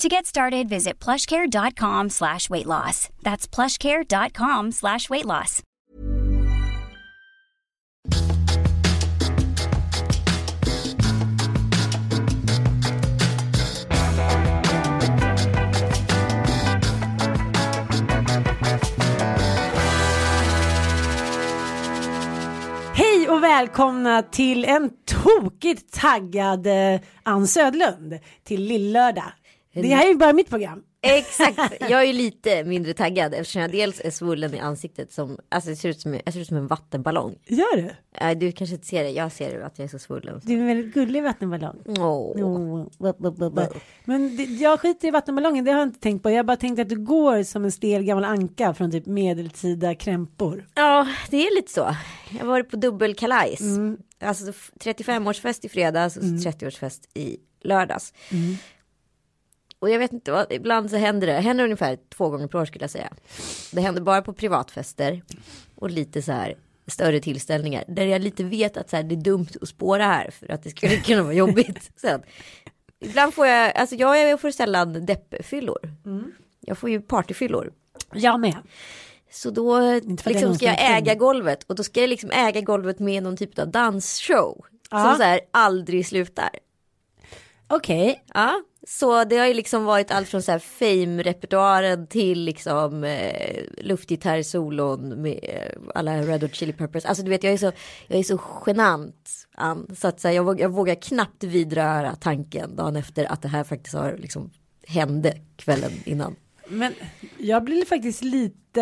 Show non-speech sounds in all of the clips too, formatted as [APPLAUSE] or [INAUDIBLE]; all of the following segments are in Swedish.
To get started, visit plushcare.com slash weight loss. That's plushcare.com slash weight loss. Hej och välkomna till en tokigt taggad eh, Ann Södlund till Lillördag. Det här är ju bara mitt program. Exakt, [LAUGHS] jag är ju lite mindre taggad eftersom jag dels är svullen i ansiktet som, alltså det ser ut som, jag ser ut som en vattenballong. Gör du? Äh, du kanske inte ser det, jag ser att jag är så svullen. Du är en väldigt gullig vattenballong. Oh, blah, blah. Men det, jag skiter i vattenballongen, det har jag inte tänkt på. Jag har bara tänkt att du går som en stel gammal anka från typ medeltida krämpor. Ja, det är lite så. Jag har varit på dubbelkalajs. Alltså 35-årsfest i fredags och 30-årsfest i lördags. Och jag vet inte, vad, ibland så händer det, händer ungefär två gånger per år skulle jag säga. Det händer bara på privatfester och lite så här större tillställningar där jag lite vet att så här, det är dumt att spåra här för att det skulle [LAUGHS] kunna vara jobbigt sen. Ibland får jag, alltså jag får sällan deppfyllor. Jag får ju partyfyllor. Jag med. Så då liksom ska jag äga golvet och då ska jag liksom äga golvet med någon typ av dansshow. Ja. Som så här aldrig slutar. Okej, Ja, så det har ju liksom varit allt från så här fame-repertoaren till liksom eh, luftgitarrsolon med eh, alla Red Hot Chili Peppers. Alltså du vet jag är så, jag är så genant Ann, så att så här, jag, vågar, jag vågar knappt vidröra tanken dagen efter att det här faktiskt har liksom hände kvällen innan men jag blir faktiskt lite,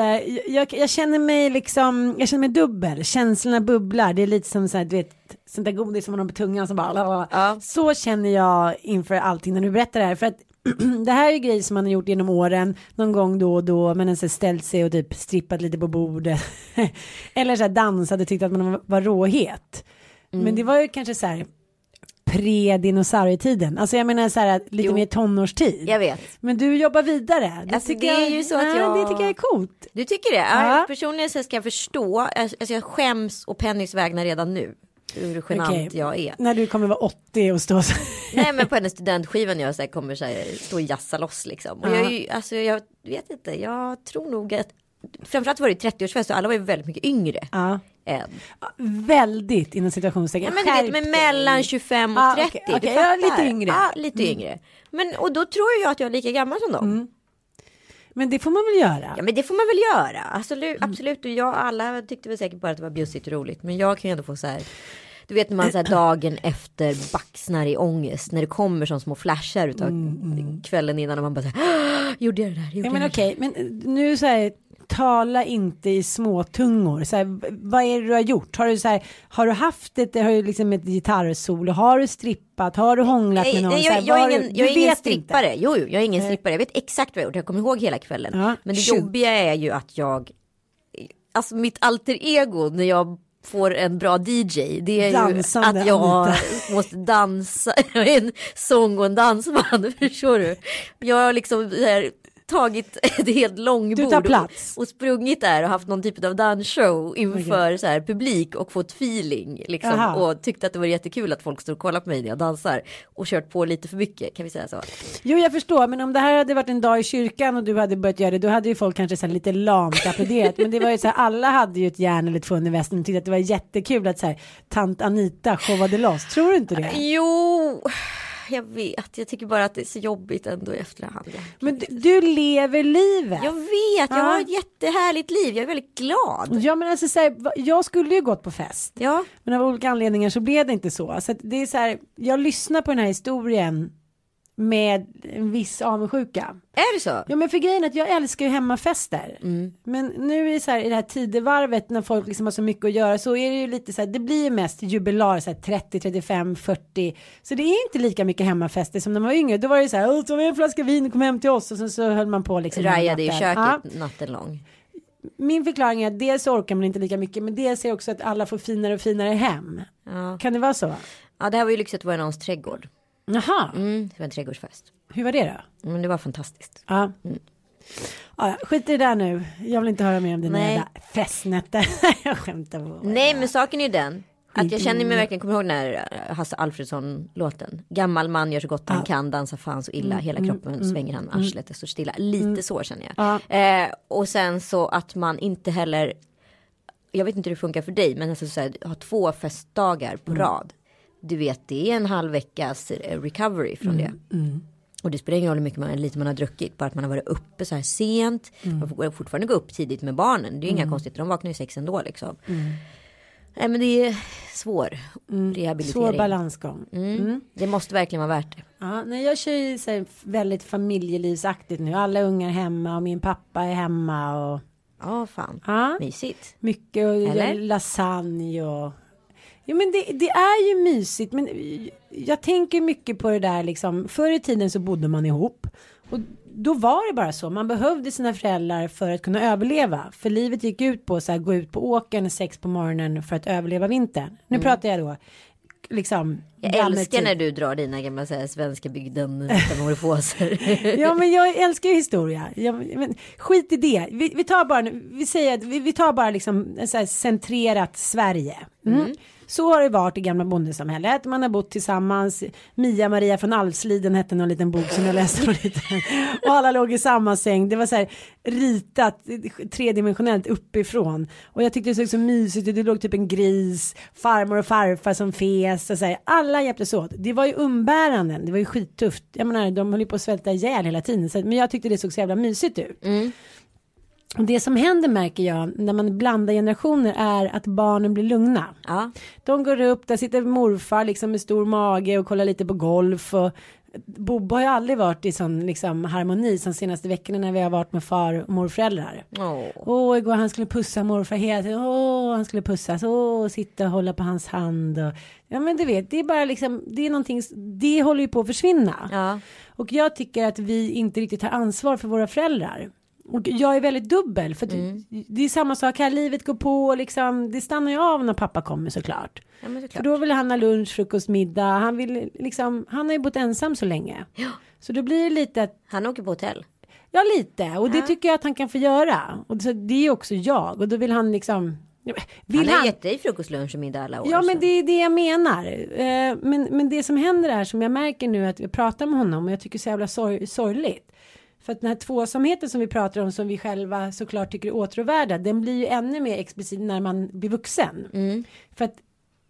jag, jag känner mig liksom, jag känner mig dubbel, känslorna bubblar, det är lite som så här, du vet, sånt där godis som man har på tungan som bara. Ja. så känner jag inför allting när du berättar det här, för att [CLEARS THROAT] det här är ju grejer som man har gjort genom åren, någon gång då och då, men ens ställt sig och typ strippat lite på bordet, [LAUGHS] eller så här dansat och tyckt att man var råhet. Mm. Men det var ju kanske så här pre-dinosaurietiden, alltså jag menar så här lite Jo. mer tonårstid. Jag vet. Men du jobbar vidare. Det, Alltså, tycker det är jag, ju så att nej, jag- det tycker jag är coolt. Du tycker det? Ja. Ja. Personligen så ska jag förstå, alltså jag skäms och Pennys vägnar redan nu. Hur genant Okej. jag är. När du kommer vara 80 och stå så. Nej men på hennes studentskiva när jag så här kommer så här, stå och jassa loss liksom. Och jag, är ju, alltså, jag vet inte, jag tror nog att framförallt var det 30-årsfest och alla var ju väldigt mycket yngre ja. än. Väldigt inom situationstecken. Ja, men vet, men mellan 25 och Ja, 30. okej, du okej, ja, lite yngre. Ja, lite yngre. Men och då tror jag att jag är lika gammal som dem. Mm. Men det får man väl göra. Ja men det får man väl göra. Absolut, absolut. Och jag alla tyckte väl säkert bara att det var bjussigt och roligt. Men jag kan ju ändå få så här. Du vet när man så här [CLEARS THROAT] dagen efter baxnar i ångest. När det kommer som små flashar utav kvällen innan. Och man bara så här. "Åh, [GASPS] Gjorde jag det där? Gjorde Ja, men okej, men nu så här. Tala inte i småtungor. Så här, vad är det du har gjort? Har du, så här, har du haft ett, har du liksom ett gitarrsolo? Har du strippat? Har du hånglat med någon? nej, här, jag, jag har ingen, du- jag är ingen strippare. Inte. Jo, jag är ingen Nej. strippare. Jag vet exakt vad jag gjort. Jag kommer ihåg hela kvällen. Ja, Men det jobbiga är ju att jag, alltså mitt alter ego när jag får en bra DJ, det är Dansande ju att jag Anita. [LAUGHS] måste dansa, jag är en sång och en dansman, [LAUGHS] förstår du? Jag har liksom här, tagit [LAUGHS] ett helt långbord. Och, och sprungit där och haft någon typ av dansshow inför så här, publik och fått feeling liksom, Aha. och tyckte att det var jättekul att folk står och kollar på mig när jag dansar och kört på lite för mycket, kan vi säga så? Jo, jag förstår, men om det här hade varit en dag i kyrkan och du hade börjat göra det, då hade ju folk kanske så lite lamt applåderat. men det var ju så här, alla hade ju ett järn eller två under västen och tyckte att det var jättekul att så här, tant Anita showade loss. Tror du inte det? Jo, jag vet, jag tycker bara att det är så jobbigt ändå i efterhand. Men du, du lever livet. Jag vet, jag Ja. har ett jättehärligt liv, jag är väldigt glad. Ja men alltså så här, jag skulle ju gått på fest. Ja, Men av olika anledningar så blev det inte så. Så det är så här, jag lyssnar på den här historien med en viss avundsjuka. är det så? Ja men för grejen är att jag älskar ju hemmafester. Men nu är det så här i det här tidevarvet när folk liksom har så mycket att göra så är det ju lite så här, det blir ju mest jubilar så här 30, 35, 40. Så det är inte lika mycket hemmafester som när man var yngre. Då var det ju så här, "Åh, ta med en flaska vin och kom hem till oss och sen så höll man på liksom. Rajade i köket Ja. natten lång. Min förklaring är att dels orkar man inte lika mycket men dels är också att alla får finare och finare hem. Ja. Kan det vara så? ja, det här var ju lyxigt att vara i någons trädgård. Jaha, Mm, det var en trädgårdsfest. hur var det då? Men det var fantastiskt. Ja. Ja, skit i det där nu. Jag vill inte höra mer om dina Nej. jävla festnätter. [LAUGHS] jag skämtar på. Nej, men saken är ju den. Att jag känner mig Mm. verkligen, kommer ihåg den här eh, Hasse Alfredson låten? Gammal man gör så gott han kan, dansar fan så illa, Mm. hela kroppen svänger han arslet, det står stilla. Lite så känner jag. Ja. Eh, och sen så att man inte heller, jag vet inte hur det funkar för dig, men alltså så här, ha två festdagar på Mm. rad. Du vet, det är en halv veckas eh, recovery från det. Mm. Och det spelar ingen roll hur mycket man, lite man har druckit, bara att man har varit uppe så här sent. Mm. Man får fortfarande gå upp tidigt med barnen, det är inga konstigheter, de vaknar ju sex ändå liksom. Mm. Nej men det är svår rehabilitering. Svår balansgång. Mm. Det måste verkligen vara värt det. Ja, nej, jag kör ju så väldigt familjelivsaktigt nu. Alla ungar hemma och min pappa är hemma och Ja fan, ja, mysigt. mycket och Eller? lasagne och Ja men det, det är ju mysigt men jag tänker mycket på det där liksom förr i tiden så bodde man ihop och då var det bara så man behövde sina föräldrar för att kunna överleva för livet gick ut på så här gå ut på åkern sex på morgonen för att överleva vintern nu pratar jag då liksom Mm. Jag älskar tid. när du drar dina gamla så här, svenska bygden metamorfoser. [LAUGHS] Ja men jag älskar ju historia. Ja, men, skit i det. Vi, vi tar bara, vi säger att vi, vi tar bara liksom så här centrerat Sverige. Mm. Så har det varit i gamla bondesamhället. Man har bott tillsammans. Mia Maria från Alvsliden hette någon liten bok som jag läste. någon lite. Och alla låg i samma säng. Det var så här ritat tredimensionellt uppifrån. Och jag tyckte det såg så mysigt ut. Det låg typ en gris, farmor och farfar som fes. Och så här. Alla hjälptes åt. Det var ju umbäranden. Det var ju skittufft. Jag menar, de höll ju på att svälta ihjäl hela tiden. Så, men jag tyckte det såg så jävla mysigt ut. Mm det som händer märker jag när man blandar generationer är att barnen blir lugna. ja. De går upp, där sitter morfar liksom med stor mage och kollar lite på golf och Bobbe har ju aldrig varit i sån liksom harmoni som senaste veckorna när vi har varit med far och morföräldrar. Åh. Åh, igår han skulle pussa morfar hela tiden. Åh, han skulle pussas. Åh, sitta och hålla på hans hand. Och, ja, men du vet, det är bara liksom, det är någonting, det håller ju på att försvinna. Ja. Och jag tycker att vi inte riktigt tar ansvar för våra föräldrar. Och jag är väldigt dubbel för att det är samma sak här, livet går på och liksom, det stannar ju av när pappa kommer såklart. ja, men det För då vill han ha lunch, frukost, middag, han vill liksom, han har ju bott ensam så länge. Så då blir det lite att Han åker på hotell. Ja lite och det tycker jag att han kan få göra. Och så, det är också jag och då vill han liksom. Vill han han? har gett dig frukost, lunch och middag alla år. Ja men så. det är det jag menar. Eh, Men, men det som händer är som jag märker nu att vi pratar med honom och jag tycker så jävla sorg, sorgligt. För att den här tvåsamheten som vi pratar om som vi själva såklart tycker är åtråvärda den blir ju ännu mer explicit när man blir vuxen. För att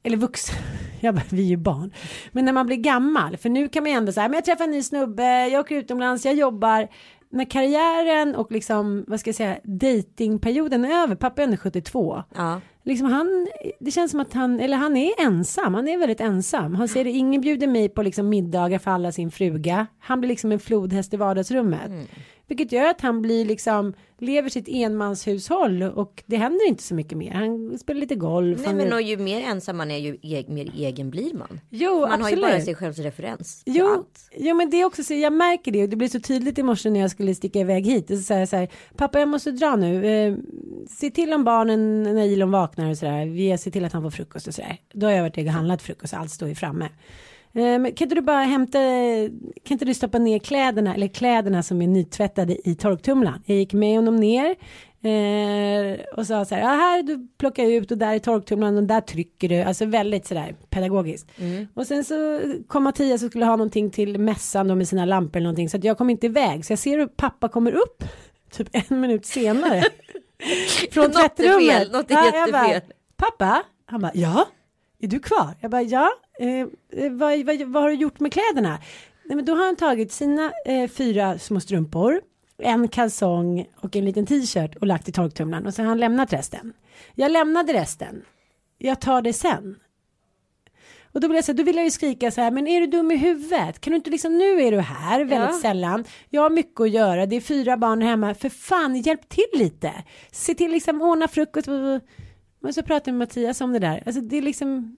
eller vuxen, [LAUGHS] jag bara, vi är ju barn. Men när man blir gammal, för nu kan man ju ändå säga, men jag träffar en ny snubbe, jag åker utomlands, jag jobbar. När karriären och liksom, vad ska jag säga, datingperioden är över, pappa är ändå 72. Ja. Liksom han, det känns som att han, eller han är ensam, han är väldigt ensam. Han säger ingen bjuder mig på liksom middagar för alla sin fruga. Han blir liksom en flodhäst i vardagsrummet. Mm. Vilket gör att han blir liksom, lever sitt enmanshushåll och det händer inte så mycket mer. Han spelar lite golf. Nej men och ju mer ensam man är ju e mer egen blir man. Jo, man har ju absolut. bara sig själv som referens. Jo, allt. jo, men det är också så jag märker det och det blir så tydligt i morse när jag skulle sticka iväg hit. Och så säger jag så här, pappa jag måste dra nu. Eh, se till om barnen när Ilon vaknar och sådär. Vi ser till att han får frukost och sådär. Då har jag varit och handlat frukost, allt står ju framme. Men kan inte du bara hämta, kan inte du stoppa ner kläderna, eller kläderna som är nytvättade i torktumlaren? Jag gick med honom ner. Eh, och sa så här, ja här du plockar ut och där är torktumlaren och där trycker du, alltså väldigt sådär pedagogiskt. Och sen så kom Mattias och skulle ha någonting till mässan då med sina lampor eller någonting så att jag kom inte iväg så jag ser hur pappa kommer upp typ en minut senare. [LAUGHS] från Något är tvättrummet. fel, något är Ja, jag bara, jättefel. Pappa, han bara ja, är du kvar? Jag bara ja, eh, vad, vad, vad har du gjort med kläderna? Nej, men då har han tagit sina eh, fyra små strumpor, en kalsong och en liten t-shirt och lagt i torktumlaren och sen har han lämnat resten. Jag lämnade resten. Jag tar det sen. Och då vill jag säga, då vill jag ju skrika så här, men är du dum i huvudet? Kan du inte liksom, nu är du här väldigt Ja. sällan. Jag har mycket att göra, det är fyra barn hemma, för fan hjälp till lite. Se till liksom ordna frukost. Men så pratar jag med Mattias om det där, alltså det är liksom,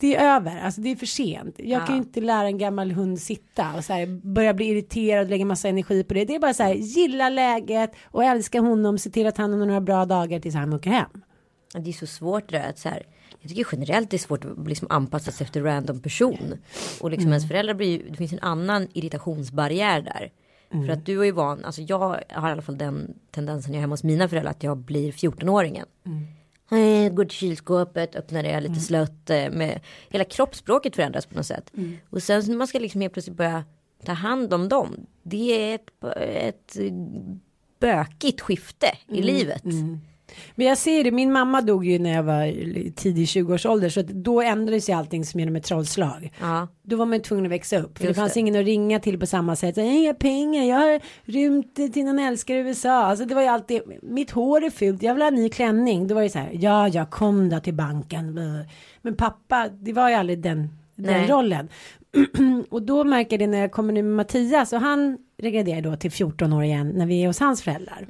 det är över, alltså det är för sent. Jag kan ju inte lära en gammal hund sitta och så här, börja bli irriterad och lägga massa energi på det. Det är bara så här, gilla läget och älska honom, se till att han har några bra dagar tills han åker hem. Det är så svårt det där att så här. Jag tycker generellt det är svårt att liksom anpassa sig efter random person. Och liksom ens föräldrar blir det finns en annan irritationsbarriär där. För att du är ju van, alltså jag har i alla fall den tendensen jag är hemma hos mina föräldrar att jag blir 14-åringen. Eh, Går till kylskåpet, öppnar det lite slött. eh, Med, hela kroppsspråket förändras på något sätt. Och sen när man ska liksom helt plötsligt börja ta hand om dem. Det är ett, ett bökigt skifte i livet. Men jag ser det, min mamma dog ju när jag var tidig 20-årsålder så då ändrades ju allting som genom ett trollslag. Ja. Då var man tvungen att växa upp. För det fanns det. ingen att ringa till på samma sätt. Så, Inga pengar, jag har rymt till någon älskare i USA. Alltså det var ju alltid, mitt hår är fult, jag vill ha en ny klänning. Då var det så här, ja jag kom då till banken. Men pappa, det var ju aldrig den, den Nej. rollen. [CLEARS THROAT] och då märker jag det när jag kommer nu med Mattias och han regraderar då till 14 år igen när vi är hos hans föräldrar.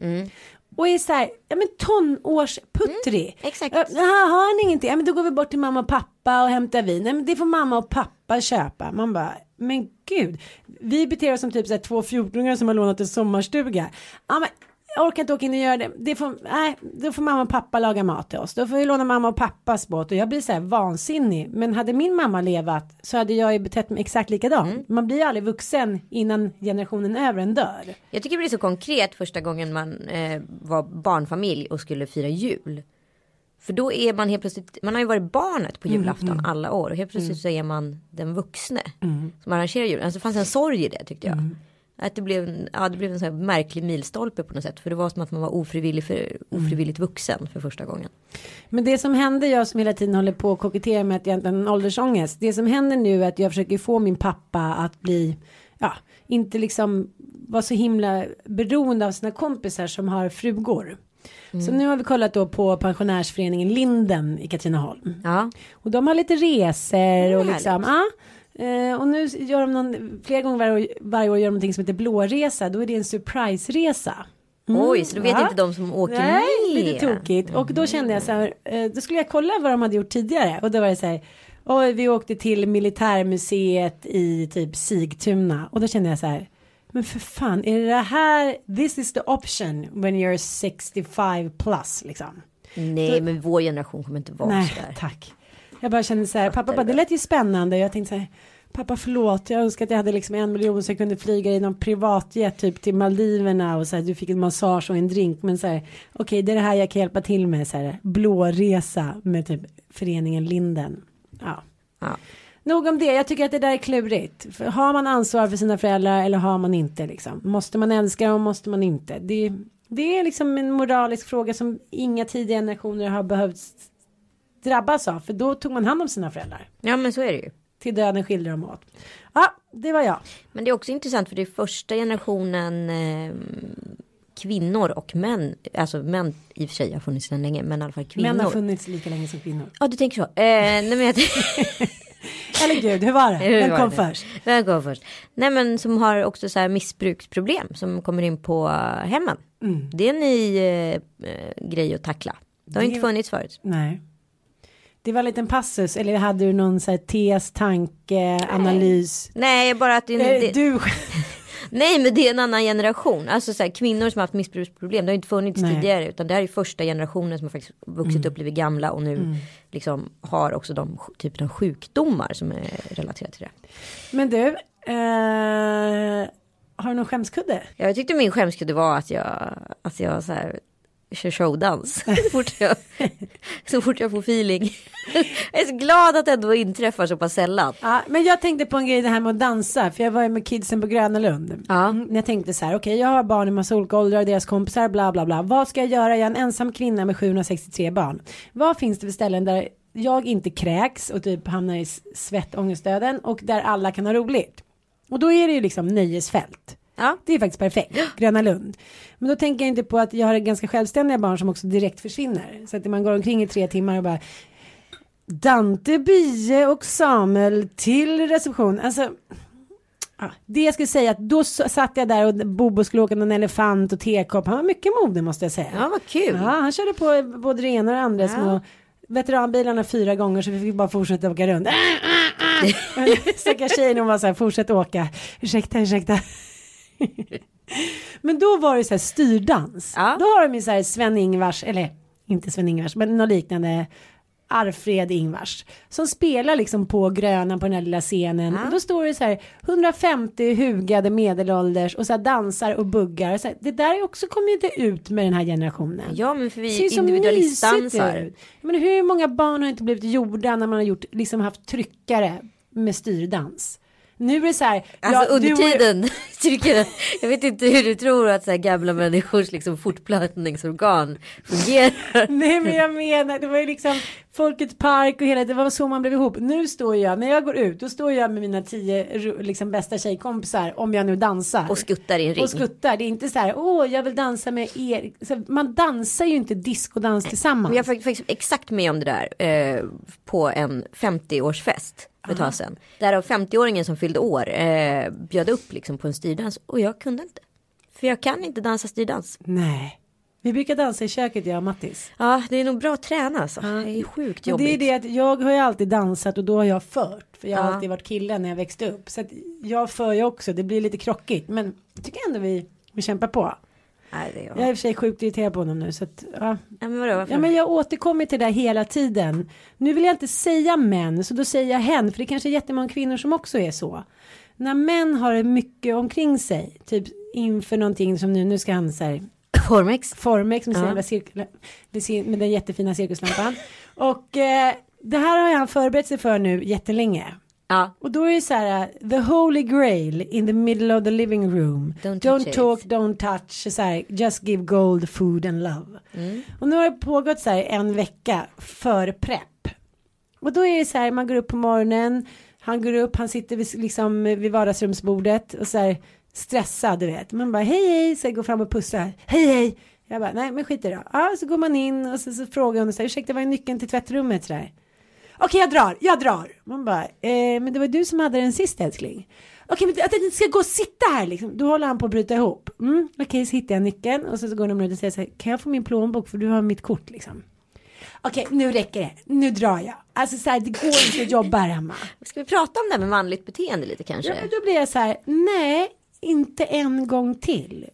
Och är så här, ja men tonårsputtrig. exakt. Ja, har ni ingenting? Ja men då går vi bort till mamma och pappa och hämtar vin. Nej men det får mamma och pappa köpa. Man bara, men gud. Vi beter oss som typ så här två 14-åringar som har lånat en sommarstuga. Ja men jag orkar inte åka in och göra det. det får, nej, då får mamma och pappa laga mat till oss. Då får vi låna mamma och pappas båt och jag blir så här vansinnig. Men hade min mamma levat så hade jag ju betett mig exakt likadant. Man blir ju aldrig vuxen innan generationen över en dör. Jag tycker det blir så konkret första gången man eh, var barnfamilj och skulle fira jul. För då är man helt plötsligt, man har ju varit barnet på julafton alla år och helt plötsligt så är man den vuxne som arrangerar julen. Alltså det fanns en sorg i det tyckte jag. Att det blev, en- ja, det blev en sån här märklig milstolpe på något sätt. För det var som att man var ofrivillig för, ofrivilligt vuxen för första gången. Men det som händer, jag som hela tiden håller på och koketterar med att jag inte har en åldersångest. Det som händer nu är att jag försöker få min pappa att bli, ja, inte liksom vara så himla beroende av sina kompisar som har frugor. Så nu har vi kollat då på pensionärsföreningen Linden i Katrineholm. Ja, Och de har lite resor och Mm, liksom, ja. Eh, och nu gör de någon, flera gånger varje år, varje år gör de någonting som heter blåresa. Då är det en surprise-resa. oj så då vet ja. inte de som åker Nej, med. lite tokigt. Och då kände jag så här, eh, då skulle jag kolla vad de hade gjort tidigare. Och då var det så här, oj vi åkte till militärmuseet i typ Sigtuna. Och då kände jag så här, men för fan, är det det här, this is the option when you're 65 plus liksom. Nej men vår generation kommer inte vara Nej, sådär. tack. Jag bara kände så här, pappa bara, det lät ju spännande. Jag tänkte så här, pappa förlåt, jag önskar att jag hade liksom en miljon så jag kunde flyga i någon privatjet typ till Maldiverna och så här, du fick en massage och en drink. Men så här, okej, det är det här jag kan hjälpa till med, så här, blåresa med typ föreningen Linden. Ja. Ja. Nog om det, jag tycker att det där är klurigt. För har man ansvar för sina föräldrar eller har man inte liksom? Måste man älska dem, måste man inte? Det, det är liksom en moralisk fråga som inga tidiga generationer har behövt drabbas av. För då tog man hand om sina föräldrar. ja men så är det ju. Till döden skilde de åt. Ja, det var jag. Men det är också intressant för det är första generationen eh, kvinnor och män. Alltså män i och för sig har funnits sedan länge men i alla fall kvinnor. Män har funnits lika länge som kvinnor. Ja du tänker så. Eh, nej, men jag [LAUGHS] Eller gud, hur var det? Hur Vem var kom det? först? Vem går först? Nej men som har också så här missbruksproblem som kommer in på hemmen. Det är en ny eh, eh, grej att tackla. Det har Det- inte funnits förut. Nej. Det var en liten passus, eller hade du någon så här tes, tanke, analys? Nej bara att det, Eh, det, du, [LAUGHS] Nej men det är en annan generation. Alltså så här, kvinnor som har haft missbruksproblem. Det har inte funnits Nej. tidigare. Utan det här är första generationen som har faktiskt vuxit upp, blivit gamla och nu liksom har också de typen av sjukdomar som är relaterade till det. men du, eh, har du någon skämskudde? Jag tyckte min skämskudde var att jag, att jag så här kör showdans. [LAUGHS] så, fort jag, så fort jag får feeling. jag är så glad att det ändå inträffar så pass sällan. Ja, men jag tänkte på en grej det här med att dansa, för jag var ju med kidsen på Gröna Lund. Ja. Mm, jag tänkte så här, okej jag har barn i massa olika åldrar och deras kompisar, bla bla bla. Vad ska jag göra? Jag är en ensam kvinna med 763 barn. Vad finns det för ställen där jag inte kräks och typ hamnar i s- svettångestdöden och där alla kan ha roligt. Och då är det ju liksom nöjesfält. Ja. Det är faktiskt perfekt, Gröna Lund. Men då tänker jag inte på att jag har ganska självständiga barn som också direkt försvinner. Så att man går omkring i tre timmar och bara Dante, Bie och Samuel till reception. Alltså, ja, det jag skulle säga att då satt jag där och Bobo skulle åka någon elefant och tekopp. Han var mycket modig måste jag säga. Ja, vad kul. Ja, han körde på både det ena och det andra små veteranbilarna fyra gånger så vi fick bara fortsätta åka runt. [LAUGHS] Stackars tjejen hon var så här, fortsätt åka. Ursäkta, ursäkta. [LAUGHS] Men då var det så här styrdans. Ja. Då har de ju så här Sven-Ingvars, eller inte Sven-Ingvars, men något liknande. Arfred Ingvars som spelar liksom på grönan på den här lilla scenen och då står det så här 150 hugade medelålders och så här dansar och buggar så här, det där är också kommer inte ut med den här generationen. Ja, men för vi individualistdansar. menar, hur många barn har inte blivit gjorda när man har gjort, liksom haft tryckare med styrdans? Nu är det så här. Alltså ja, under tiden, [LAUGHS] tycker jag, vet inte hur du tror att så här gamla människors liksom fortplantningsorgan fungerar. [LAUGHS] Nej men jag menar, det var ju liksom Folkets park och hela, det var så man blev ihop. Nu står jag, när jag går ut, då står jag med mina tio liksom, bästa tjejkompisar, om jag nu dansar. Och skuttar i en ring. Och skuttar, det är inte så här, åh jag vill dansa med er. Så man dansar ju inte diskodans tillsammans. Men jag var faktiskt exakt med om det där eh, på en 50-årsfest för ett tag sedan. Därav 50-åringen som fyllde år eh, bjöd upp liksom på en styrdans och jag kunde inte. För jag kan inte dansa styrdans. Nej. Vi brukar dansa i köket jag och Mattis. Ja, det är nog bra att träna alltså. Det är sjukt Men jobbigt. det är det att jag har ju alltid dansat och då har jag fört. För jag har Ja. alltid varit kille när jag växte upp. Så att jag för ju också, det blir lite krockigt. Men jag tycker ändå vi, vi kämpar på. Nej, det är jag. Jag är i och för sig sjukt irriterad på honom nu. Så att, ja. Ja, men vadå, varför? ja men jag återkommer till det där hela tiden. Nu vill jag inte säga män, så då säger jag hen. För det kanske är jättemånga kvinnor som också är så. När män har mycket omkring sig, typ inför någonting som nu, nu ska han så här Formex. Formex med, Ja. med den jättefina cirkuslampan. Och eh, det här har han förberett sig för nu jättelänge. Ja. Och då är det så här, uh, the holy grail in the middle of the living room. Don't it. talk, don't touch, så här, just give gold, food and love. Mm. Och nu har det pågått så här en vecka för prepp. Och då är det så här, man går upp på morgonen, han går upp, han sitter vid, liksom, vid vardagsrumsbordet och så här stressad, du vet. Man bara hej hej, så jag går fram och pussar, hej hej. Jag bara nej men skit i det då. Ja, så går man in och så, så frågar hon så här, ursäkta vad är nyckeln till tvättrummet så där. Okej jag drar, jag drar. Man bara, eh, men det var du som hade den sist älskling. Okej men att jag inte ska gå och sitta här liksom. Då håller han på att bryta ihop. Mm, Okej så hittar jag nyckeln och så, så går de ut och säger så här, kan jag få min plånbok för du har mitt kort liksom. Okej nu räcker det, nu drar jag. Alltså så här, det går inte att jobba här hemma. Ska vi prata om det här med manligt beteende lite kanske? Ja, men då blir jag så här, nej, inte en gång till.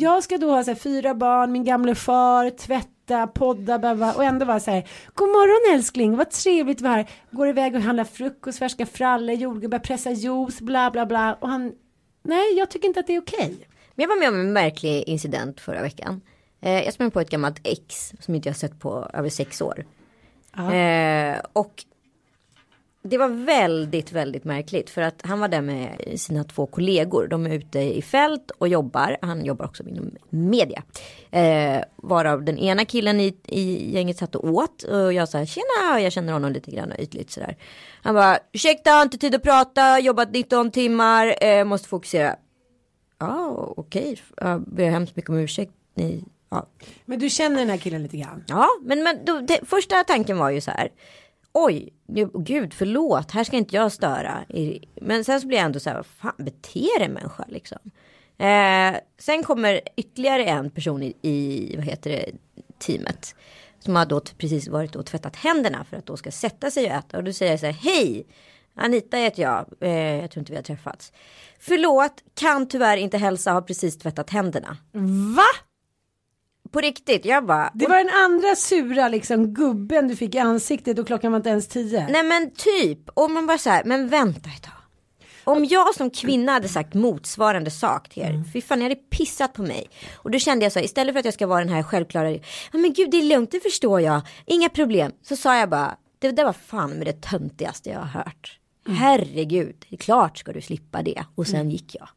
Jag ska då ha så här, fyra barn, min gamle far, tvätta, podda, bla, och ändå vara så här, god morgon älskling, vad trevligt vi har. Går iväg och handlar frukost, färska frallor, jordgubbar, pressa juice, bla bla bla. Och han, nej, jag tycker inte att det är okej. Men jag var med om en märklig incident förra veckan. Eh, jag sprang på ett gammalt ex som inte jag sett på över sex år. Eh, och det var väldigt, väldigt märkligt för att han var där med sina två kollegor. De är ute i fält och jobbar. Han jobbar också inom media. Eh, varav den ena killen i, i gänget satt och åt och jag sa tjena jag känner honom lite grann ytligt sådär. Han bara ursäkta har inte tid att prata, jobbat 19 timmar, eh, måste fokusera. Ja okej, jag ber hemskt mycket om ursäkt. Ni, ja. Men du känner den här killen lite grann. Ja, men, men då, det, första tanken var ju så här. Oj, nu- gud förlåt, här ska inte jag störa. Men sen så blir jag ändå så här, vad fan beter en människa liksom. Eh, sen kommer ytterligare en person i, i, vad heter det, teamet. Som har då precis varit och tvättat händerna för att då ska sätta sig och äta. Och då säger jag så här, hej, Anita heter jag, eh, jag tror inte vi har träffats. Förlåt, kan tyvärr inte hälsa, har precis tvättat händerna. Va? På riktigt, jag bara, Det var den andra sura liksom gubben du fick i ansiktet och klockan var inte ens tio. Nej men typ, och man bara så här, men vänta ett tag. Om jag som kvinna hade sagt motsvarande sak till er, fy fan jag hade pissat på mig. Och då kände jag så här, istället för att jag ska vara den här självklara, ja men gud det är lugnt, det förstår jag, inga problem. Så sa jag bara, det där var fan med det töntigaste jag har hört. Herregud, det är klart ska du slippa det. Och sen gick jag.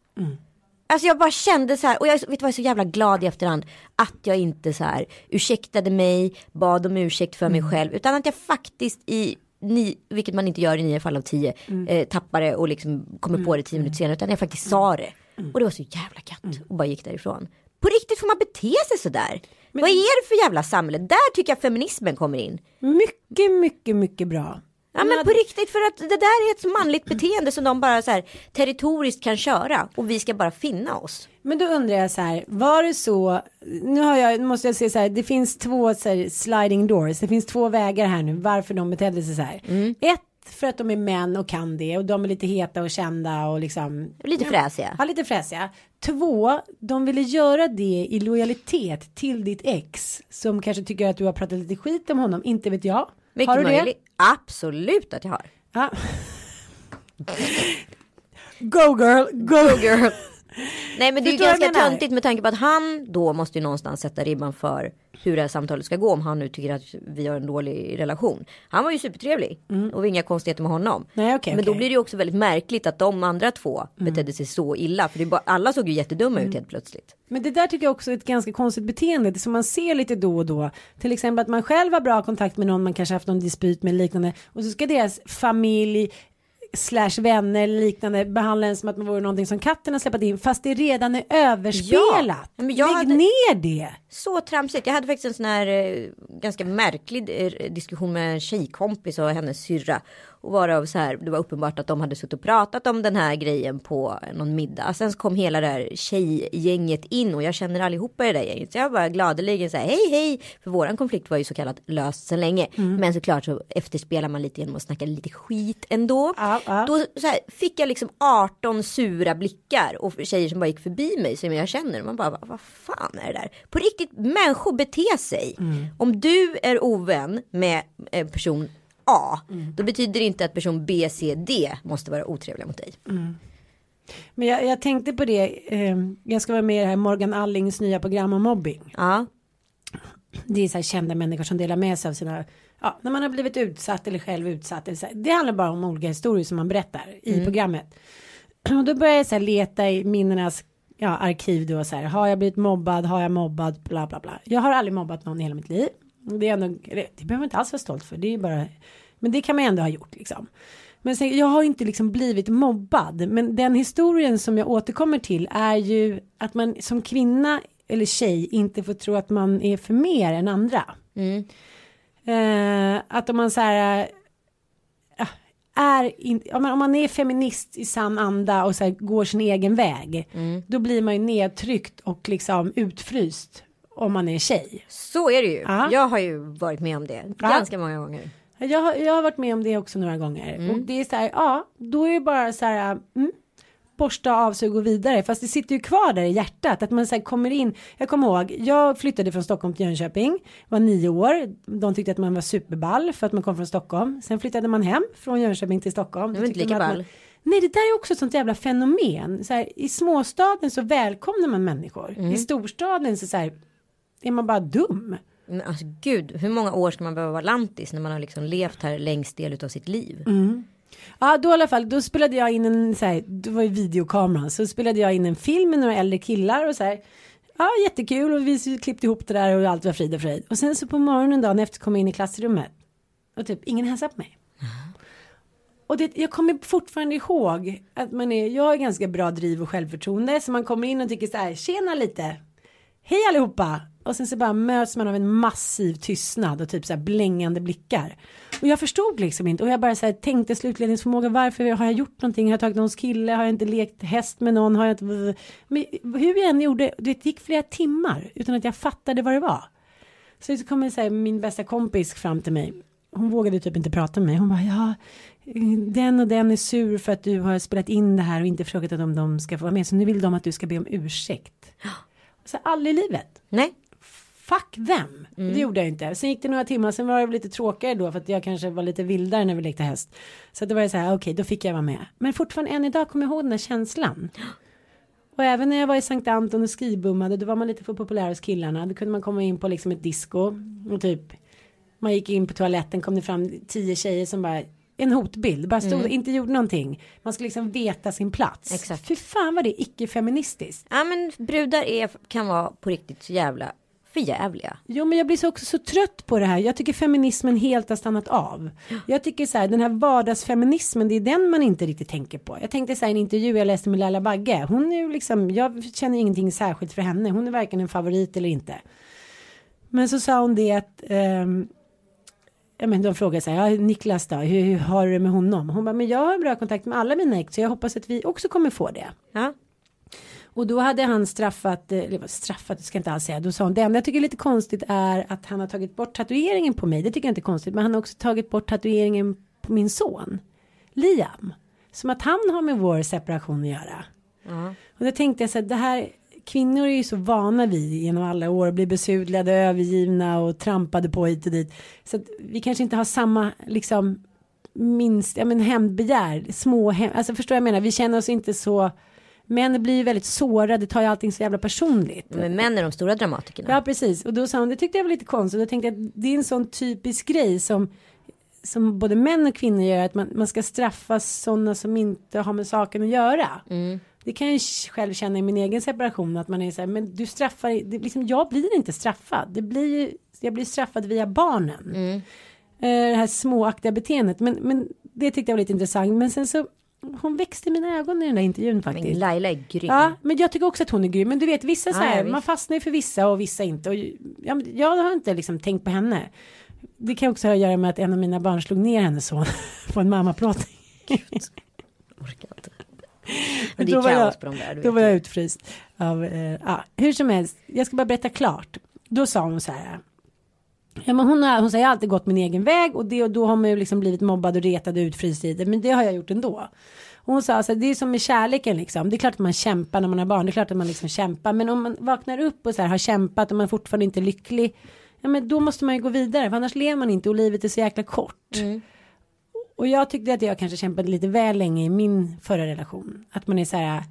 Alltså jag bara kände så här, och jag vet du vad jag är så jävla glad i efterhand. Att jag inte så här ursäktade mig, bad om ursäkt för mig Mm. själv. Utan att jag faktiskt i, ni, vilket man inte gör i nio fall av tio, Mm. eh, tappar det och liksom kommer på det tio minuter senare. Utan jag faktiskt sa det. Mm. Och det var så jävla gött. Och bara gick därifrån. På riktigt får man bete sig sådär. Vad är det för jävla samhälle? Där tycker jag feminismen kommer in. Mycket, mycket, mycket bra. Ja men på riktigt för att det där är ett manligt beteende som de bara så här territoriskt kan köra och vi ska bara finna oss. Men då undrar jag så här, var det så, nu har jag, måste jag säga så här, det finns två så här, sliding doors, det finns två vägar här nu, varför de betedde sig så här. Ett, för att de är män och kan det och de är lite heta och kända och liksom Lite fräsiga. Ja, lite fräsiga. Två, de ville göra det i lojalitet till ditt ex som kanske tycker att du har pratat lite skit om honom, inte vet jag. Mycket har du möjligt. Absolut att jag har. det? Ja. Go girl, go girl. Nej men det är ganska töntigt med tanke på att han då måste ju någonstans sätta ribban för hur det här samtalet ska gå om han nu tycker att vi har en dålig relation. Han var ju supertrevlig och det var inga konstigheter med honom. Mm. Nej, okej, men då blir det ju också väldigt märkligt att de andra två betedde sig så illa för det bara, alla såg ju jättedumma Mm. ut helt plötsligt. Men det där tycker jag också är ett ganska konstigt beteende det som man ser lite då och då. Till exempel att man själv har bra kontakt med någon man kanske haft någon dispyt med liknande och så ska deras familj slash vänner eller liknande behandla en som att man vore någonting som katten har släppt in fast det redan är överspelat. Ja, men jag Lägg hade- ner det. Så tramsigt. Jag hade faktiskt en sån här eh, ganska märklig eh, diskussion med en tjejkompis och hennes syrra. Och varav så här, det var uppenbart att de hade suttit och pratat om den här grejen på någon middag. Sen så kom hela det här tjejgänget in och jag känner allihopa i det där gänget. Så jag bara gladeligen så här, hej hej. För våran konflikt var ju så kallat löst så länge. Men såklart så efterspelar man lite genom att snacka lite skit ändå. Ja, ja. Då här, fick jag liksom 18 sura blickar och tjejer som bara gick förbi mig som jag känner. Man bara, vad fan är det där? På riktigt, människor beter sig. Om du är ovän med eh, person A, då betyder det inte att person B, C, D måste vara otrevliga mot dig. Men jag, jag tänkte på det, eh, jag ska vara med i det här Morgan Allings nya program om mobbing. Ja, Det är så här kända människor som delar med sig av sina, ja, när man har blivit utsatt eller själv utsatt. Eller så här. Det handlar bara om olika historier som man berättar i programmet. [CLEARS THROAT] Och då börjar jag så här leta i minnenas ja, arkiv då så här, har jag blivit mobbad, har jag mobbat, bla bla bla. Jag har aldrig mobbat någon i hela mitt liv. Det är eller, det behöver man inte alls vara stolt för, det är bara, men det kan man ändå ha gjort liksom. Men sen, jag har inte liksom blivit mobbad, men den historien som jag återkommer till är ju att man som kvinna eller tjej inte får tro att man är för mer än andra. Eh, att om man så här eh, är in, om, man, om man är feminist i sann anda och så här, går sin egen väg. Då blir man ju nedtryckt och liksom utfryst om man är tjej. så är det ju. Ja. Jag har ju varit med om det ganska många gånger. Jag, har- jag har varit med om det också några gånger. Och det är så här, ja, då är det bara så här, mm, borsta av sig och gå vidare. Fast det sitter ju kvar där i hjärtat. Att man så kommer in. Jag kommer ihåg, jag flyttade från Stockholm till Jönköping. Var nio år. De tyckte att man var superball för att man kom från Stockholm. Sen flyttade man hem från Jönköping till Stockholm. Det var inte lika ball. Man, nej, det där är också ett sånt jävla fenomen. Så här, I småstaden så välkomnar man människor. Mm. I storstaden så, så här, är man bara dum. Men alltså gud, hur många år ska man behöva vara lantis när man har liksom levt här längst del av sitt liv? Ja, då i alla fall, då spelade jag in en, så här, det var ju videokameran, så spelade jag in en film med några äldre killar och så här. Ja, jättekul och vi klippte ihop det där och allt var frid och fröjd. Och sen så på morgonen dagen efter kom jag in i klassrummet och typ ingen hälsade på mig. Och det, jag kommer fortfarande ihåg att man är, jag har ganska bra driv och självförtroende så man kommer in och tycker så här, tjena lite, hej allihopa. Och sen så bara möts man av en massiv tystnad och typ så här blängande blickar. Och jag förstod liksom inte och jag bara så här tänkte slutledningsförmåga varför har jag gjort någonting? Har jag tagit någons kille? Har jag inte lekt häst med någon? Har jag inte... Men hur jag än gjorde, det gick flera timmar utan att jag fattade vad det var. Så så kommer så här, min bästa kompis fram till mig. Hon vågade typ inte prata med mig. Hon bara, ja, den och den är sur för att du har spelat in det här och inte frågat om de ska få vara med. Så nu vill de att du ska be om ursäkt. Så aldrig i livet. Nej, Fuck them. Det gjorde jag inte. Sen gick det några timmar, sen var det lite tråkigare då för att jag kanske var lite vildare när vi lekte häst. Så det var så här, okej, då fick jag vara med. Men fortfarande än idag kommer jag ihåg den här känslan. Och även när jag var i Sankt Anton och skibummade, då var man lite för populär hos killarna. Då kunde man komma in på liksom ett disco och typ man gick in på toaletten, kom det fram tio tjejer som bara en hotbild, bara stod Mm. inte gjorde någonting. Man ska liksom veta sin plats. Exakt. Fy fan vad det är icke-feministiskt. Ja men brudar är, kan vara på riktigt så jävla förjävliga. Jo men jag blir så också så trött på det här. Jag tycker feminismen helt har stannat av. Jag tycker så här den här vardagsfeminismen det är den man inte riktigt tänker på. Jag tänkte så här i en intervju jag läste med Laila Bagge. Hon är ju liksom, jag känner ingenting särskilt för henne. Hon är varken en favorit eller inte. Men så sa hon det att ehm, Ja, men de frågade så här, ja, Niklas då, hur, hur har du det med honom? Hon bara, men jag har bra kontakt med alla mina ex så jag hoppas att vi också kommer få det. Ja. Och då hade han straffat, eh, eller straffat, det ska jag inte alls säga. Då sa hon, det enda jag tycker är lite konstigt är att han har tagit bort tatueringen på mig. Det tycker jag inte är konstigt. Men han har också tagit bort tatueringen på min son. Liam. Som att han har med vår separation att göra. Och då tänkte jag så här, det här, kvinnor är ju så vana vid genom alla år att bli besudlade, övergivna och trampade på hit och dit. Så att vi kanske inte har samma, liksom, minst, ja men hämndbegär, små hem, alltså förstår jag menar, vi känner oss inte så, män blir ju väldigt sårade, tar ju allting så jävla personligt. Men män är de stora dramatikerna. Ja precis och då sa hon det tyckte jag var lite konstigt då tänkte jag att det är en sån typisk grej som som både män och kvinnor gör att man, man ska straffa sådana som inte har med saken att göra. Det kan jag själv känna i min egen separation att man är så här men du straffar det, liksom, jag blir inte straffad det blir jag blir straffad via barnen. Eh, det här småaktiga beteendet men, men det tyckte jag var lite intressant men sen så hon växte i mina ögon i den där intervjun faktiskt. Men Laila är grym. Ja, men jag tycker också att hon är grym. Men du vet, vissa så här, man fastnar ju för vissa och vissa inte. Och, ja, men jag har inte liksom tänkt på henne. Det kan också ha att göra med att en av mina barn slog ner hennes son [LAUGHS] på en mammaplåtning. Orkar inte. [LAUGHS] Men det är Då var kaos jag- på de där. Då var jag utfryst. Av, eh, ja, hur som helst, jag ska bara berätta klart. Då sa hon så här. Ja, men hon, har, hon säger alltid gått min egen väg och, det, och då har man ju liksom blivit mobbad och retad och utfryst i det. Men det har jag gjort ändå. Hon sa alltså, det är som med kärleken liksom. Det är klart att man kämpar när man har barn. Det är klart att man liksom kämpar. Men om man vaknar upp och så här har kämpat och man fortfarande inte är lycklig. Ja men då måste man ju gå vidare. För annars lever man inte och livet är så jäkla kort. Och jag tyckte att jag kanske kämpade lite väl länge i min förra relation. Att man är så här,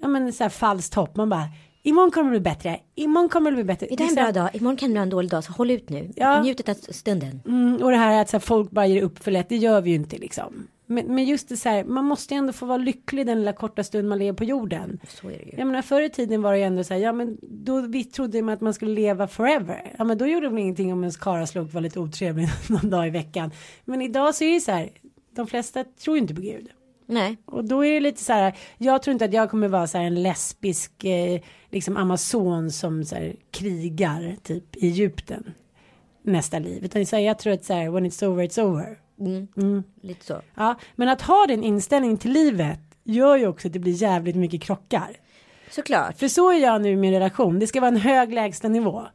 ja men så här falskt hopp. Man bara, imorgon kommer det bli bättre. Imorgon kommer det bli bättre. Idag är en bra dag, imorgon kan det vara en dålig dag, så håll ut nu. Ja. Njut av stunden. Mm, och det här att så här, folk bara ger upp för lätt, det gör vi ju inte liksom. Men, men just det så här, man måste ju ändå få vara lycklig den lilla korta stund man lever på jorden. Så är det ju. Jag menar förr i tiden var det ju ändå så här, ja men då vi trodde man att man skulle leva forever. Ja men då gjorde väl ingenting om ens karaslok var lite otrevlig [LAUGHS] någon dag i veckan. Men idag så är det så här, de flesta tror ju inte på Gud. Nej. Och då är det lite så här, jag tror inte att jag kommer vara så här en lesbisk eh, liksom amazon som så här krigar typ i Egypten nästa liv. Utan så här, jag tror att så här, when it's over it's over. Lite så. Ja, men att ha den inställningen till livet gör ju också att det blir jävligt mycket krockar. Såklart. För så är jag nu i min relation. Det ska vara en hög lägsta nivå.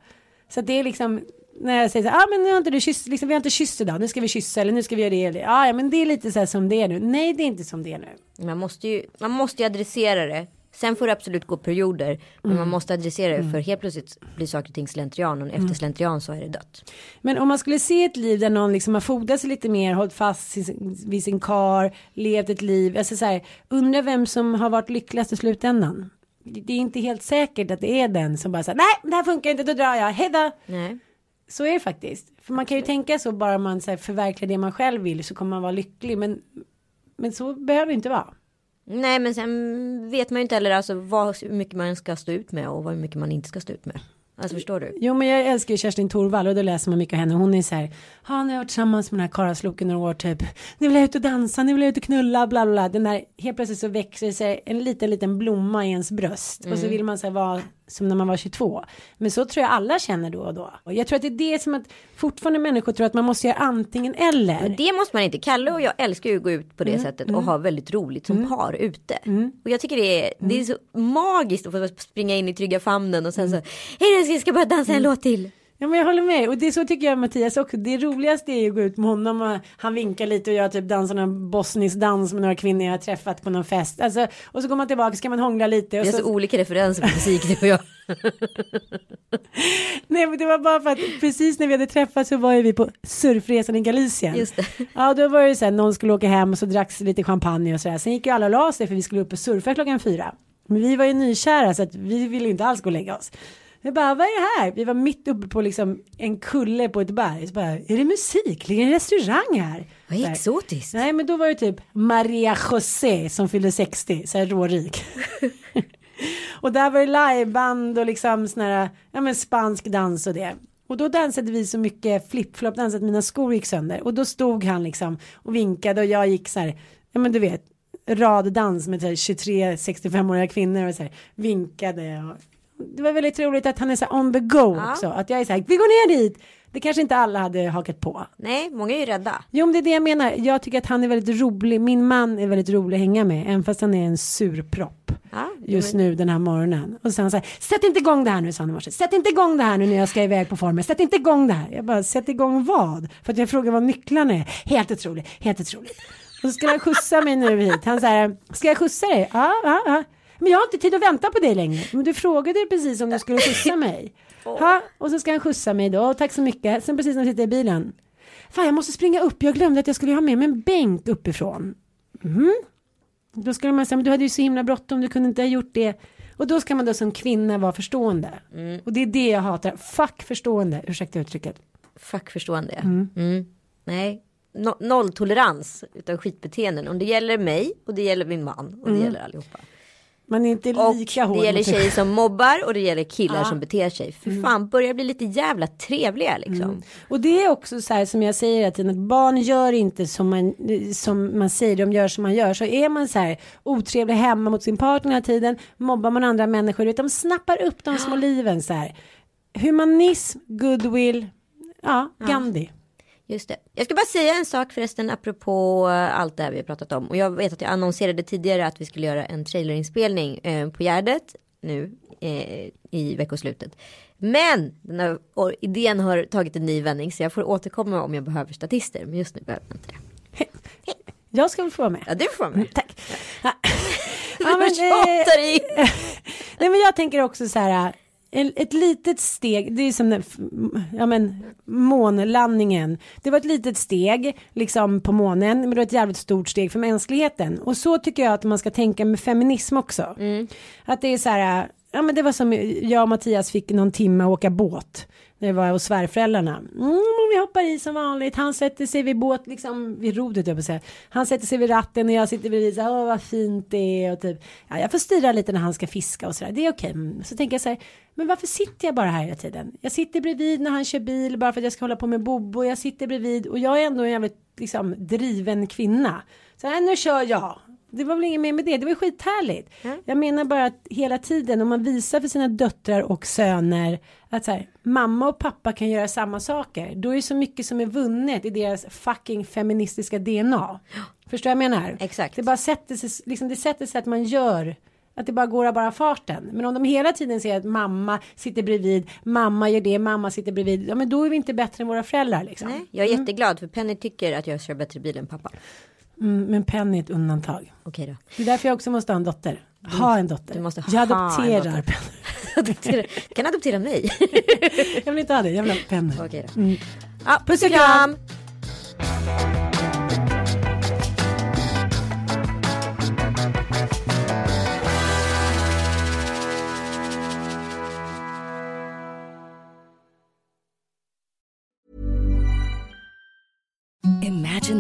Så det är liksom när jag säger så här, ah, men nu har inte du kysst, liksom, vi har inte kysst idag, nu ska vi kyssa eller nu ska vi göra det eller det. Ah, ja, men det är lite så här som det är nu. Nej, det är inte som det är nu. Man måste ju, man måste ju adressera det. Sen får det absolut gå perioder. Men man måste adressera det för helt plötsligt blir saker och ting slentrian. Och efter slentrian så är det dött. Men om man skulle se ett liv där någon liksom har fodat sig lite mer, hållit fast vid sin kar, levt ett liv. Alltså så här, undrar vem som har varit lyckligast i slutändan. Det är inte helt säkert att det är den som bara säger nej det här funkar inte, då drar jag, hejdå. Nej. Så är det faktiskt. För man kan ju tänka så bara man så här, förverkligar det man själv vill så kommer man vara lycklig. Men, men så behöver det inte vara. Nej men sen vet man ju inte heller alltså vad, hur mycket man ska stå ut med och hur mycket man inte ska stå ut med. Alltså förstår du? Jo men jag älskar ju Kerstin Thorvall och då läser man mycket av henne. Hon är så här, ja nu har jag varit tillsammans med den här karlsloken några år typ. Nu vill jag ut och dansa, nu vill jag ut och knulla, bla bla bla. Den där, helt plötsligt så växer det sig en liten liten blomma i ens bröst. Och så vill man så här vara som när man var 22. Men så tror jag alla känner då och då. Och jag tror att det är det som att fortfarande människor tror att man måste göra antingen eller. Men det måste man inte. Kalle och jag älskar ju att gå ut på det sättet och ha väldigt roligt som par ute. Och jag tycker det är, det är så magiskt att få springa in i trygga famnen och sen så, hej älskling, jag ska bara dansa en låt till. Ja men jag håller med och det är så tycker jag Mattias också. Det roligaste är ju att gå ut med honom och han vinkar lite och jag typ dansar någon bosnisk dans med några kvinnor jag har träffat på någon fest. Alltså, och så går man tillbaka så kan man hångla lite. Och Vi har så, så olika referenser på musik du och jag. [LAUGHS] nej men det var bara för att precis när vi hade träffats så var ju vi på surfresan i Galicien. Just det. Ja då var det så här någon skulle åka hem och så dracks lite champagne och sådär. Sen gick ju alla och la sig för vi skulle upp och surfa klockan fyra. Men vi var ju nykära så att vi ville inte alls gå och lägga oss. Jag bara, vad är det här? Vi var mitt uppe på liksom en kulle på ett berg. Så bara, är det musik? Ligger en restaurang här? Vad här. exotiskt. Nej men då var det typ Maria José som fyllde 60, så här rårik. [LAUGHS] och där var det liveband och liksom sån här, ja men spansk dans och det. Och då dansade vi så mycket flip-flop dans att mina skor gick sönder. Och då stod han liksom och vinkade och jag gick så här, ja men du vet, raddans med så här 23 65-åriga kvinnor och så här vinkade. Och det var väldigt roligt att han är så här on the go Ja. också. Att jag är så här, vi går ner dit. Det kanske inte alla hade hakat på. Nej, många är ju rädda. Jo, men det är det jag menar. Jag tycker att han är väldigt rolig. Min man är väldigt rolig att hänga med, även fast han är en surpropp Ja, just men- nu den här morgonen. Och sen så här, sätt inte igång det här nu, sa han i morse. Sätt inte igång det här nu när jag ska iväg på formen. Sätt inte igång det här. Jag bara, sätt igång vad? För att jag frågar vad nycklarna är. Helt otroligt, helt otroligt. Och så ska han skjutsa mig nu hit. Han säger, ska jag skjutsa dig? Ja, ja, ja. Men jag har inte tid att vänta på dig längre. Men du frågade precis om du skulle skjutsa mig. Ja, och så ska han skjutsa mig då. Tack så mycket. Sen precis när jag sitter i bilen. Fan, jag måste springa upp. Jag glömde att jag skulle ha med mig en bänk uppifrån. Mhm. Då skulle man säga, men du hade ju så himla bråttom, du kunde inte ha gjort det. Och då ska man då som kvinna vara förstående. Och det är det jag hatar. Fuck förstående, ursäkta uttrycket. Fuck förstående. Mm. Nej, no nolltolerans utav skitbeteenden. Och det gäller mig och det gäller min man och det gäller allihopa. Man är inte lika hård det gäller tjejer som mobbar och det gäller killar Ja. som beter sig. För fan, börjar bli lite jävla trevliga liksom. Och det är också så här som jag säger hela tiden att barn gör inte som man, som man säger, de gör som man gör. Så är man så här otrevlig hemma mot sin partner hela tiden, mobbar man andra människor, utan de snappar upp de små liven så här. Humanism, goodwill, ja, Gandhi. Just det. Jag ska bara säga en sak förresten apropå eh, allt det här vi har pratat om. Och jag vet att jag annonserade tidigare att vi skulle göra en trailerinspelning eh, på Gärdet nu eh, i veckoslutet. Men den här idén har tagit en ny vändning så jag får återkomma om jag behöver statister. Men just nu behöver jag inte det. Jag ska väl få vara med. Ja, du får med. Tack. [LAUGHS] Ja, Ja, men, eh. [LAUGHS] Nej men jag tänker också så här. Ett litet steg, det är som den, ja men månlandningen. Det var ett litet steg liksom på månen, men det var ett jävligt stort steg för mänskligheten. Och så tycker jag att man ska tänka med feminism också. Att det är så här, ja men det var som jag och Mattias fick någon timme att åka båt. När vi var hos svärföräldrarna. Mm, vi hoppar i som vanligt. Han sätter sig vid båt, liksom vid rodret jag säga. Han sätter sig vid ratten och jag sitter bredvid. Så Åh vad fint det är. Och typ, ja, jag får styra lite när han ska fiska och sådär. Det är okej. Okay. Så tänker jag så här. Men varför sitter jag bara här hela tiden? Jag sitter bredvid när han kör bil bara för att jag ska hålla på med Bobo. Jag sitter bredvid och jag är ändå en jävligt liksom, driven kvinna. Så här, nu kör jag. Det var väl inget mer med det, det var skithärligt. Jag menar bara att hela tiden om man visar för sina döttrar och söner att så här, mamma och pappa kan göra samma saker. Då är det så mycket som är vunnet i deras fucking feministiska DNA. Förstår jag menar? Exakt. Det bara sätter sig, liksom det sätter sig att man gör att det bara går av bara farten. Men om de hela tiden säger att mamma sitter bredvid, mamma gör det, mamma sitter bredvid. Ja men då är vi inte bättre än våra föräldrar liksom. Nej, jag är jätteglad för Penny tycker att jag kör bättre bil än pappa. Mm, men Penny är ett undantag. Okej då. Det är därför jag också måste ha en dotter. Ha en dotter. du måste jag ha en adopterar dotter. Penny. [LAUGHS] Adoptera. Kan adoptera mig. [LAUGHS] Jag vill inte ha det, jag vill ha Penny. Okej då. Ja, Puss och kram.